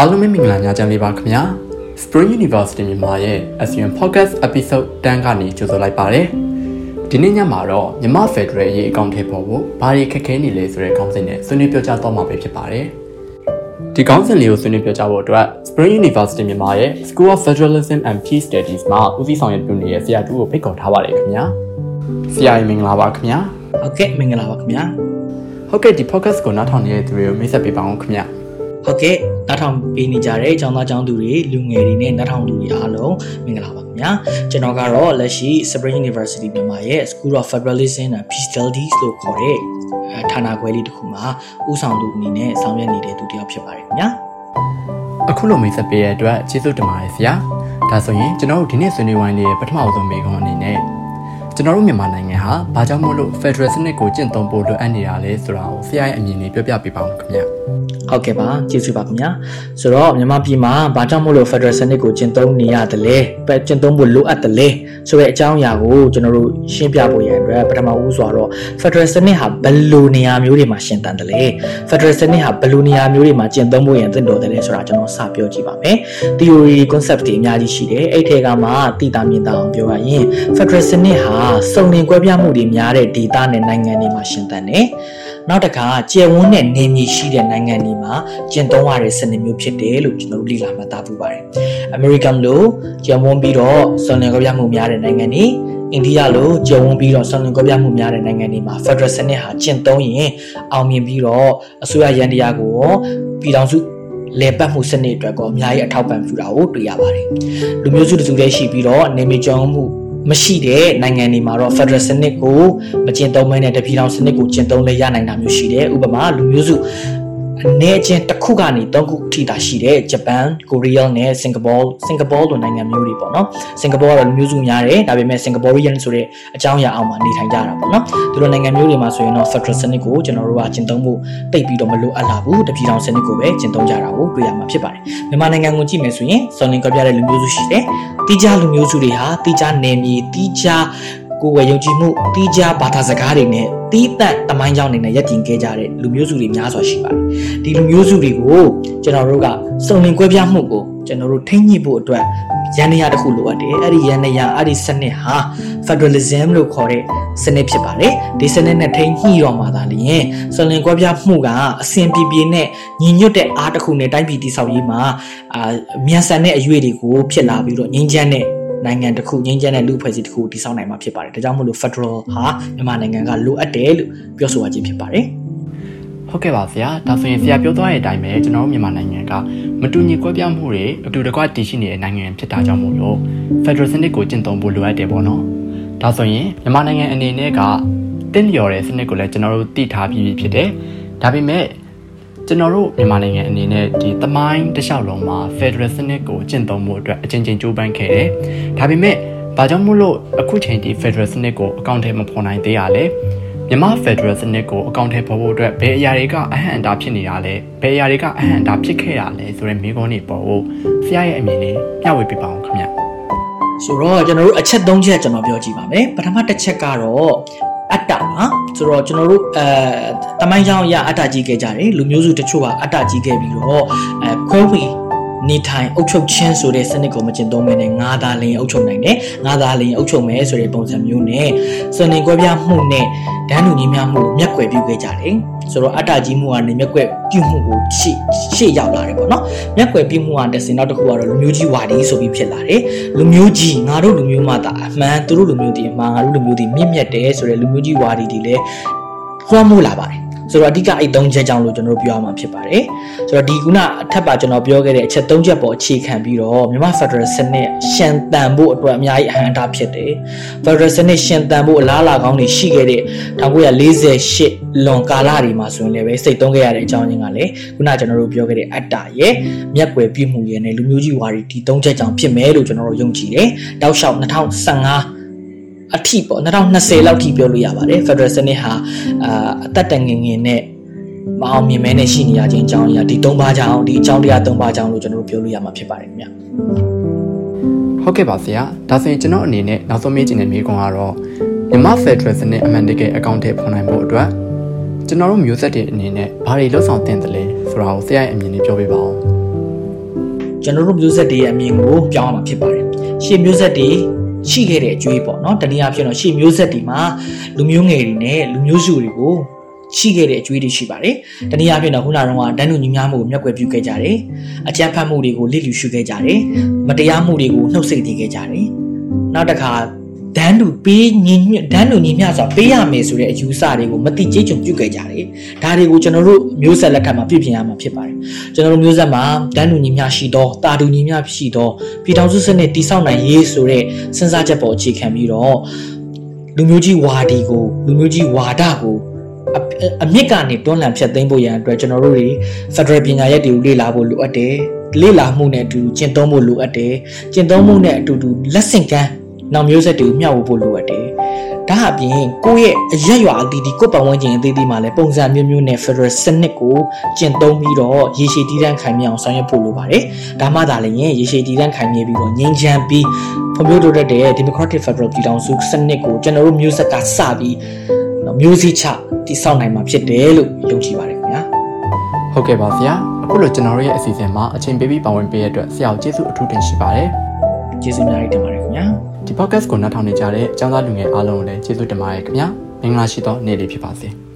အားလုံးပဲမင်္ဂလာညချမ်းလေးပါခင်ဗျာ Spring University မြန်မာရဲ့ ASEAN Podcast Episode 10ကနေကြိုဆိုလိုက်ပါတယ်ဒီနေ့ညမှာတော့မြန်မာ Federal ရေးအကောင့်ထဲပေါ်ဖို့ဘာတွေခက်ခဲနေလဲဆိုတဲ့ခေါင်းစဉ်နဲ့ဆွေးနွေးပြောကြားတော့မှာပဲဖြစ်ပါတယ်ဒီခေါင်းစဉ်လေးကိုဆွေးနွေးပြောကြားဖို့အတွက် Spring University မြန်မာရဲ့ School of Federalism and Peace Studies မှာဦးစီးဆောင်ရွက်ပြုနေတဲ့ဆရာတူကိုဖိတ်ခေါ်ထားပါတယ်ခင်ဗျာဆရာမင်္ဂလာပါခင်ဗျာဟုတ်ကဲ့မင်္ဂလာပါခင်ဗျာဟုတ်ကဲ့ဒီ podcast ကိုနားထောင်နေတဲ့သူတွေကိုမိတ်ဆက်ပေးပါအောင်ခင်ဗျာ ဟုတ်ကဲ့နားထောင်ပေးနေကြတဲ့ကျောင်းသားကျောင်းသူတွေလူငယ်တွေနဲ့နားထောင်သူတွေအားလုံးမင်္ဂလာပါခင်ဗျာကျွန်တော်ကတော့လက်ရှိ Spring University မြန်မာရဲ့ School of Federalism and Peace Studies လို့ခေါ်တဲ့ဌာနခွဲလေးတစ်ခုမှာဦးဆောင်သူအနေနဲ့ဆောင်ရွက်နေတဲ့သူတစ်ယောက်ဖြစ်ပါတယ်ခင်ဗျာအခုလိုမိတ်ဆက်ပေးရတဲ့အတွက်ကျေးဇူးတင်ပါတယ်ဆရာဒါဆိုရင်ကျွန်တော်တို့ဒီနေ့ဆွေးနွေးဝိုင်းလေးရဲ့ပထမဆုံးမိကုံအနေနဲ့ကျွန်တော်တို့မြန်မာနိုင်ငံဟာဘာကြောင့်မို့လို့ Federal စနစ်ကိုကျင့်သုံးဖို့လိုအပ်နေတာလဲဆိုတာကိုဆရာရဲ့အမြင်လေးပြောပြပေးပါဦးခင်ဗျာ ဟုတ်ကဲ့ပါကျေးဇူးပါခင်ဗျာဆိုတော့မြန်မာပြည်မှာဘာကြောင့်မို့လို့ Federal စနစ်ကိုကျင့်သုံးနေရတယ်လဲကျင့်သုံးဖို့လိုအပ်တယ်လဲဆိုတဲ့အကြောင်းအရာကိုကျွန်တော်တို့ရှင်းပြဖို့ရန်အတွက်ပထမဦးစွာတော့ Federal စနစ်ဟာဘယ်လိုနေရာမျိုးတွေမှာရှင်းတန်တယ်လဲ Federal စနစ်ဟာဘယ်လိုနေရာမျိုးတွေမှာကျင့်သုံးဖို့ရန်သင့်တော်တယ်လဲဆိုတာကျွန်တော်စပြောကြည့်ပါမယ် theory concept တွေအများကြီးရှိတယ်အဲ့ထဲကမှသိတာမြင်တာအောင်ပြောရရင် Federal စနစ်ဟာစုံလင်ကွဲပြားမှုတွေများတဲ့ဒေသနဲ့နိုင်ငံတွေမှာရှင်းတန်တယ် နောက်တစ်ခါကျယ်ဝန်းတဲ့နေမြေရှိတဲ့နိုင်ငံတွေမှာကျင့်သုံးရတဲ့စနစ်မျိုးဖြစ်တယ်လို့ကျွန်တော်တို့လေ့လာမှတ်သားပူပါတယ်။ American လို့ကျယ်ဝန်းပြီးတော့ဆွန်လင်ကွဲပြားမှုများတဲ့နိုင်ငံတွေအိန္ဒိယလိုကျယ်ဝန်းပြီးတော့ဆွန်လင်ကွဲပြားမှုများတဲ့နိုင်ငံတွေမှာ Federal စနစ်ဟာကျင့်သုံးရင်အောင်မြင်ပြီးတော့အစိုးရရန်တရားကိုပြည်ထောင်စုလေပတ်မှုစနစ်အတွက်ကောအများကြီးအထောက်ပံ့ပြုတာကိုတွေ့ရပါတယ်။လူမျိုးစုတစုတည်းရှိပြီးတော့နေမြေကျောင်းမှု မရှိတဲ့နိုင်ငံတွေမှာတော့ Federal စနစ်ကိုမကျင့်သုံးမဲနဲ့တပြည်ထောင်စနစ်ကိုကျင့်သုံးလဲရနိုင်တာမျိုးရှိတယ်ဥပမာလူမျိုးစု အနေချင်းတစ်ခုကနေသုံးခုအထိတာရှိတဲ့ဂျပန်ကိုရီးယားနဲ့စင်ကာပူစင်ကာပူလိုနိုင်ငံမျိုးတွေပေါ့နော်စင်ကာပူကတော့လူမျိုးစုများတယ်ဒါပေမဲ့စင်ကာပူရီယန်ဆိုတဲ့အကြောင်းအရာအောက်မှာနေထိုင်ကြတာပေါ့နော်သူတို့နိုင်ငံမျိုးတွေမှာဆိုရင်တော့ Federal စနစ်ကိုကျွန်တော်တို့ကကျင့်သုံးဖို့တိတ်ပြီးတော့မလိုအပ်လာဘူးတပြည်ထောင်စနစ်ကိုပဲကျင့်သုံးကြတာကိုတွေ့ရမှာဖြစ်ပါတယ်မြန်မာနိုင်ငံကိုကြည့်မယ်ဆိုရင်စော်လင်ကပြတဲ့လူမျိုးစုရှိတယ်တိကျလူမျိုးစုတွေဟာတိကျနယ်မြေတိကျ ကိုယ်ဝယ်ယုံကြည်မှုတီးခြားဘာသာစကားတွေနဲ့တီးသက်တမိုင်းကြောင်းနေနဲ့ရည်တည်ခဲ့ကြတဲ့လူမျိုးစုတွေများစွာရှိပါတယ်။ဒီလူမျိုးစုတွေကိုကျွန်တော်တို့ကစုံလင်ကွဲပြားမှုကိုကျွန်တော်တို့ထိန်းညှိဖို့အတွက်ရန်နေရတစ်ခုလိုအပ်တယ်။အဲ့ဒီရန်နေရအဲ့ဒီစနစ်ဟာ federalism လို့ခေါ်တဲ့စနစ်ဖြစ်ပါတယ်။ဒီစနစ်နဲ့ထိန်းညှိတော့မှသာလျှင်စုံလင်ကွဲပြားမှုကအစဉ်ပြေပြေနဲ့ညီညွတ်တဲ့အားတစ်ခုနဲ့တိုင်းပြည်တည်ဆောက်ရေးမှာအာမြန်ဆန်တဲ့အရွေတွေကိုဖြစ်လာပြီးတော့ငြိမ်းချမ်းတဲ့ နိုင်ငံတစ်ခုငြိမ်းချမ်းတဲ့လူ့ဖွဲ့စည်းတစ်ခုတည်ဆောက်နိုင်မှာဖြစ်ပါတယ်ဒါကြောင့်မို့လို့ Federal ဟာမြန်မာနိုင်ငံကလိုအပ်တယ်လို့ပြောဆိုရခြင်းဖြစ်ပါတယ်ဟုတ်ကဲ့ပါဆရာဒါဆိုရင်ဆရာပြောသွားတဲ့အတိုင်းပဲကျွန်တော်တို့မြန်မာနိုင်ငံကမတူညီကွဲပြားမှုတွေအတူတကွတည်ရှိနေတဲ့နိုင်ငံဖြစ်တာကြောင့်မို့လို့ Federal စနစ်ကိုကျင့်သုံးဖို့လိုအပ်တယ်ပေါ့နော်ဒါဆိုရင်မြန်မာနိုင်ငံအနေနဲ့ကတင်းလျော်တဲ့စနစ်ကိုလည်းကျွန်တော်တို့တည်ထားပြီးဖြစ်တယ်ဒါပေမဲ့ ကျွန်တော်တို့မြန်မာနိုင်ငံအနေနဲ့ဒီသမိုင်းတစ်လျှောက်လုံးမှာ Federal စနစ်ကိုကျင့်သုံးမှုအတွက်အချင်းချင်းကြိုးပမ်းခဲ့တယ်။ဒါပေမဲ့ဘာကြောင့်မို့လို့အခုချိန်ဒီ Federal စနစ်ကိုအကောင့်ထဲမဖော်နိုင်သေးရလဲ။မြန်မာ Federal စနစ်ကိုအကောင့်ထဲပေါ်ဖို့အတွက်ဘယ်အရာတွေကအဟန့်အတားဖြစ်နေတာလဲ။ဘယ်အရာတွေကအဟန့်အတားဖြစ်ခဲ့ရလဲဆိုတဲ့မိကုန်းတွေပေါ်ဖို့ဆရာရဲ့အမြင်လေးမျှဝေပေးပါအောင်ခင်ဗျ။ဆိုတော့ကျွန်တော်တို့အချက်၃ချက်ကျွန်တော်ပြောကြည့်ပါမယ်။ပထမတစ်ချက်ကတော့ အတ္တပါဆိုတော့ကျွန်တော်တို့အဲတမိုင်းကြောင်းအရအတ္တကြီးခဲ့ကြတယ်လူမျိုးစုတချို့ကအတ္တကြီးခဲ့ပြီးတော့အဲခွဲဝေ နေထိုင်အုပ်ချုပ်ခြင်းဆိုတဲ့စနစ်ကိုမကျင့်သုံးမနဲ့ငါးသားလင်းအုပ်ချုပ်နိုင်တယ်ငါးသားလင်းအုပ်ချုပ်မယ်ဆိုတဲ့ပုံစံမျိုးနဲ့စနေကွဲပြားမှုနဲ့ဒန်းလူညီမျှမှုမျက်ကွယ်ပြုခဲ့ကြတယ်ဆိုတော့အတ္တကြီးမှုကနေမျက်ကွယ်ပြုမှုကိုရှေ့ရှေ့ရောက်လာတယ်ပေါ့နော်မျက်ကွယ်ပြုမှုကတစင်နောက်တစ်ခုကတော့လူမျိုးကြီးဝါဒီဆိုပြီးဖြစ်လာတယ်လူမျိုးကြီးငါတို့လူမျိုးမှသာအမှန်သူတို့လူမျိုးဒီအမှန်ငါတို့လူမျိုးဒီမြင့်မြတ်တယ်ဆိုတဲ့လူမျိုးကြီးဝါဒီဒီလည်းလွှမ်းမိုးလာပါတယ် ဆိုတော့အဓိကအဲ့၃ချက်ကြောင့်လို့ကျွန်တော်တို့ပြောရမှာဖြစ်ပါတယ်ဆိုတော့ဒီခုနအထက်ပါကျွန်တော်ပြောခဲ့တဲ့အချက်၃ချက်ပေါ်အခြေခံပြီးတော့မြန်မာ Federal စနစ်ရှင်တန်ဖို့အတွက်အများကြီးအဟန့်အတားဖြစ်တယ် Federal စနစ်ရှင်တန်ဖို့အလားအလာကောင်းတွေရှိခဲ့တဲ့1948လွန်ကာလတွေမှာဆိုရင်လည်းပဲစိတ်သုံးခဲ့ရတဲ့အကြောင်းရင်းကလည်းခုနကျွန်တော်တို့ပြောခဲ့တဲ့အတ္တရဲ့မျက်ွယ်ပြမှုရဲ့နဲ့လူမျိုးကြီးဝါဒီဒီ၃ချက်ကြောင့်ဖြစ်မယ်လို့ကျွန်တော်တို့ယုံကြည်တယ်တောက်လျှောက်2015 အထိပေါ့2020လောက်ထိပြောလို့ရပါတယ် Federal စနစ်ဟာအာအသက်တန်ငင်ငင်နဲ့မအောင်မြင်မဲနဲ့ရှိနေရခြင်းအကြောင်းအရာဒီ၃ပါးကြောင့်ဒီအကြောင်းတရား၃ပါးကြောင့်လို့ကျွန်တော်တို့ပြောလို့ရမှာဖြစ်ပါတယ်ခင်ဗျဟုတ်ကဲ့ပါဆရာဒါဆိုရင်ကျွန်တော်အနေနဲ့နောက်ဆုံးမေးချင်တဲ့မေးခွန်းကတော့မြန်မာ Federal စနစ်အမှန်တကယ်အကောင့်ထဲပေါ်နိုင်ဖို့အတွက်ကျွန်တော်တို့မျိုးဆက်တွေအနေနဲ့ဘာတွေလှုပ်ဆောင်သင့်တယ်လဲဆိုတာကိုဆရာရဲ့အမြင်လေးပြောပြပါဦးကျွန်တော်တို့မျိုးဆက်တွေရဲ့အမြင်ကိုပြောင်းအောင်ဖြစ်ပါတယ်ရှေ့မျိုးဆက်တွေ ရှိခဲ့တဲ့အကျွေးပေါ့နော်တနည်းအားဖြင့်တော့ရှေ့မျိုးဆက်တွေမှာလူမျိုးငယ်တွေနဲ့လူမျိုးစုတွေကိုရှိခဲ့တဲ့အကျွေးတွေရှိပါတယ်။တနည်းအားဖြင့်တော့ခုနကတော့ဒန်းနူညီများမှုကိုမျက်ကွယ်ပြုခဲ့ကြတယ်။အကြမ်းဖက်မှုတွေကိုလစ်လျူရှုခဲ့ကြတယ်။မတရားမှုတွေကိုနှုတ်ဆက်နေခဲ့ကြတယ်။နောက်တစ်ခါ ဒန်းတူပေးညီဒန်းတူညီမျှစွာပေးရမယ်ဆိုတဲ့အယူဆတွေကိုမတိကျကြုံပြုခဲ့ကြတယ်။ဒါတွေကိုကျွန်တော်တို့မျိုးဆက်လက်ထက်မှာပြည့်ပြင်ရမှာဖြစ်ပါတယ်။ကျွန်တော်တို့မျိုးဆက်မှာဒန်းတူညီမျှရှိသောတာတူညီမျှရှိသောပြည်ထောင်စုစနစ်တည်ဆောက်နိုင်ရေးဆိုတဲ့စဉ်းစားချက်ပေါ်အခြေခံပြီးတော့လူမျိုးကြီးဝါဒီကိုလူမျိုးကြီးဝါဒကိုအမြင့်ကနေတွန်းလှန်ဖြတ်သိမ်းဖို့ရန်အတွက်ကျွန်တော်တို့တွေ Federal ပညာရပ်တွေကိုလေ့လာဖို့လိုအပ်တယ်လေ့လာမှုနဲ့အတူတူကျင့်သုံးဖို့လိုအပ်တယ်ကျင့်သုံးမှုနဲ့အတူတူလက်ဆင့်ကမ်း နောက်မျိုးဆက်တွေကိုမျှဝေဖို့လိုအပ်တယ်ဒါအပြင်ကိုယ့်ရဲ့အရက်ရွာအသီးသီးကိုယ့်ပတ်ဝန်းကျင်အသီးသီးမှာလည်းပုံစံမျိုးမျိုးနဲ့ Federal စနစ်ကိုကျင့်သုံးပြီးတော့ရေရှည်တည်တံ့ခိုင်မြဲအောင်ဆောင်ရွက်ဖို့လိုပါတယ်ဒါမှသာလျှင်ရေရှည်တည်တံ့ခိုင်မြဲပြီးတော့ငြိမ်းချမ်းပြီးဖွံ့ဖြိုးတိုးတက်တဲ့ Democratic Federal ပြည်ထောင်စုစနစ်ကိုကျွန်တော်တို့မျိုးဆက်ကစပြီးမျိုးစိချတည်ဆောက်နိုင်မှာဖြစ်တယ်လို့ယုံကြည်ပါတယ်ခင်ဗျာဟုတ်ကဲ့ပါဆရာအခုလိုကျွန်တော်တို့ရဲ့အစီအစဉ်မှာအချိန်ပေးပြီးပါဝင်ပေးရတဲ့အတွက်ဆရာကိုကျေးဇူးအထူးတင်ရှိပါတယ်ကျေးဇူးများတင်ပါတယ်ခင်ဗျာ ဒီ podcast ကိုနားထောင်နေကြတဲ့အကြောင်းသားလူငယ်အားလုံးကိုလည်းကျေးဇူးတင်ပါတယ်ခင်ဗျာမင်္ဂလာရှိသောနေ့လေးဖြစ်ပါစေ